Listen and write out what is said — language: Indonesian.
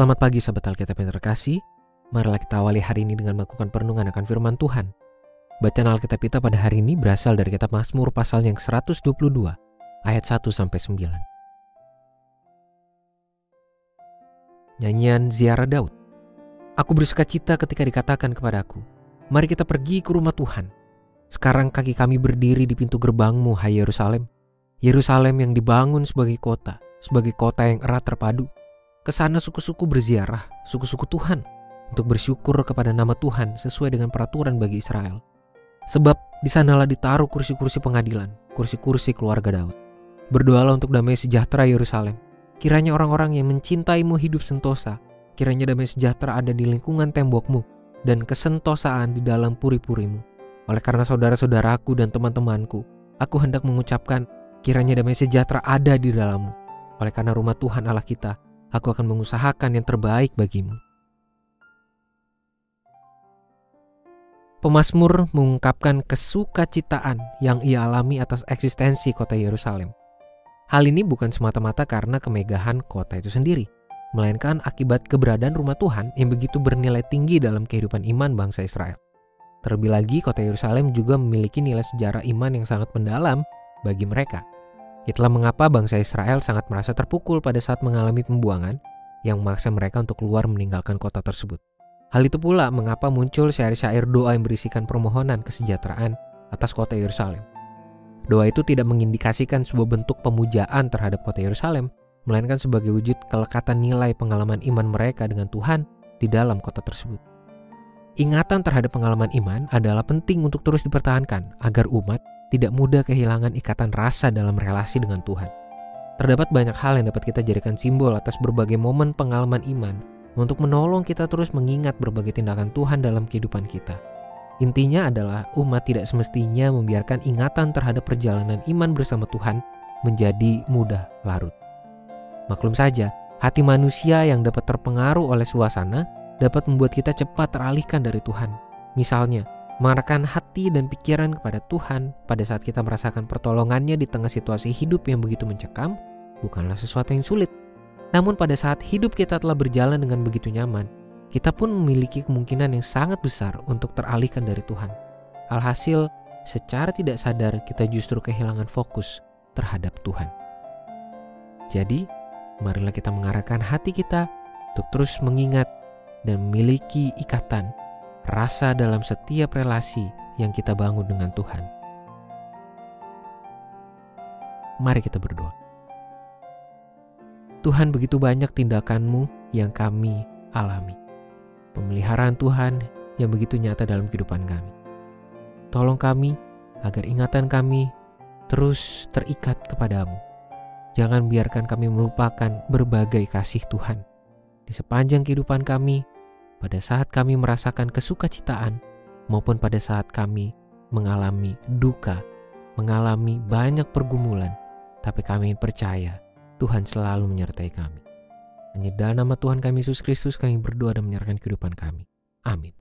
Selamat pagi sahabat Alkitab yang terkasih. Marilah kita awali hari ini dengan melakukan perenungan akan firman Tuhan. Bacaan Alkitab kita pada hari ini berasal dari kitab Mazmur pasal yang 122 ayat 1 sampai 9. Nyanyian Ziarah Daud. Aku bersuka cita ketika dikatakan kepadaku, mari kita pergi ke rumah Tuhan. Sekarang kaki kami berdiri di pintu gerbangmu, hai Yerusalem. Yerusalem yang dibangun sebagai kota, sebagai kota yang erat terpadu ke sana suku-suku berziarah, suku-suku Tuhan, untuk bersyukur kepada nama Tuhan sesuai dengan peraturan bagi Israel. Sebab di sanalah ditaruh kursi-kursi pengadilan, kursi-kursi keluarga Daud. Berdoalah untuk damai sejahtera Yerusalem. Kiranya orang-orang yang mencintaimu hidup sentosa. Kiranya damai sejahtera ada di lingkungan tembokmu dan kesentosaan di dalam puri-purimu. Oleh karena saudara-saudaraku dan teman-temanku, aku hendak mengucapkan kiranya damai sejahtera ada di dalammu. Oleh karena rumah Tuhan Allah kita Aku akan mengusahakan yang terbaik bagimu. Pemasmur mengungkapkan kesukacitaan yang ia alami atas eksistensi kota Yerusalem. Hal ini bukan semata-mata karena kemegahan kota itu sendiri, melainkan akibat keberadaan rumah Tuhan yang begitu bernilai tinggi dalam kehidupan iman bangsa Israel. Terlebih lagi, kota Yerusalem juga memiliki nilai sejarah iman yang sangat mendalam bagi mereka. Itulah mengapa bangsa Israel sangat merasa terpukul pada saat mengalami pembuangan yang memaksa mereka untuk keluar meninggalkan kota tersebut. Hal itu pula mengapa muncul syair-syair doa yang berisikan permohonan kesejahteraan atas kota Yerusalem. Doa itu tidak mengindikasikan sebuah bentuk pemujaan terhadap kota Yerusalem, melainkan sebagai wujud kelekatan nilai pengalaman iman mereka dengan Tuhan di dalam kota tersebut. Ingatan terhadap pengalaman iman adalah penting untuk terus dipertahankan agar umat tidak mudah kehilangan ikatan rasa dalam relasi dengan Tuhan. Terdapat banyak hal yang dapat kita jadikan simbol atas berbagai momen pengalaman iman untuk menolong kita terus mengingat berbagai tindakan Tuhan dalam kehidupan kita. Intinya adalah umat tidak semestinya membiarkan ingatan terhadap perjalanan iman bersama Tuhan menjadi mudah larut. Maklum saja, hati manusia yang dapat terpengaruh oleh suasana dapat membuat kita cepat teralihkan dari Tuhan. Misalnya, mengarahkan hati dan pikiran kepada Tuhan pada saat kita merasakan pertolongannya di tengah situasi hidup yang begitu mencekam bukanlah sesuatu yang sulit. Namun pada saat hidup kita telah berjalan dengan begitu nyaman, kita pun memiliki kemungkinan yang sangat besar untuk teralihkan dari Tuhan. Alhasil, secara tidak sadar kita justru kehilangan fokus terhadap Tuhan. Jadi, marilah kita mengarahkan hati kita untuk terus mengingat dan memiliki ikatan rasa dalam setiap relasi yang kita bangun dengan Tuhan. Mari kita berdoa. Tuhan begitu banyak tindakanmu yang kami alami. Pemeliharaan Tuhan yang begitu nyata dalam kehidupan kami. Tolong kami agar ingatan kami terus terikat kepadamu. Jangan biarkan kami melupakan berbagai kasih Tuhan. Di sepanjang kehidupan kami, pada saat kami merasakan kesukacitaan maupun pada saat kami mengalami duka, mengalami banyak pergumulan, tapi kami percaya Tuhan selalu menyertai kami. Hanya dalam nama Tuhan kami Yesus Kristus kami berdoa dan menyerahkan kehidupan kami. Amin.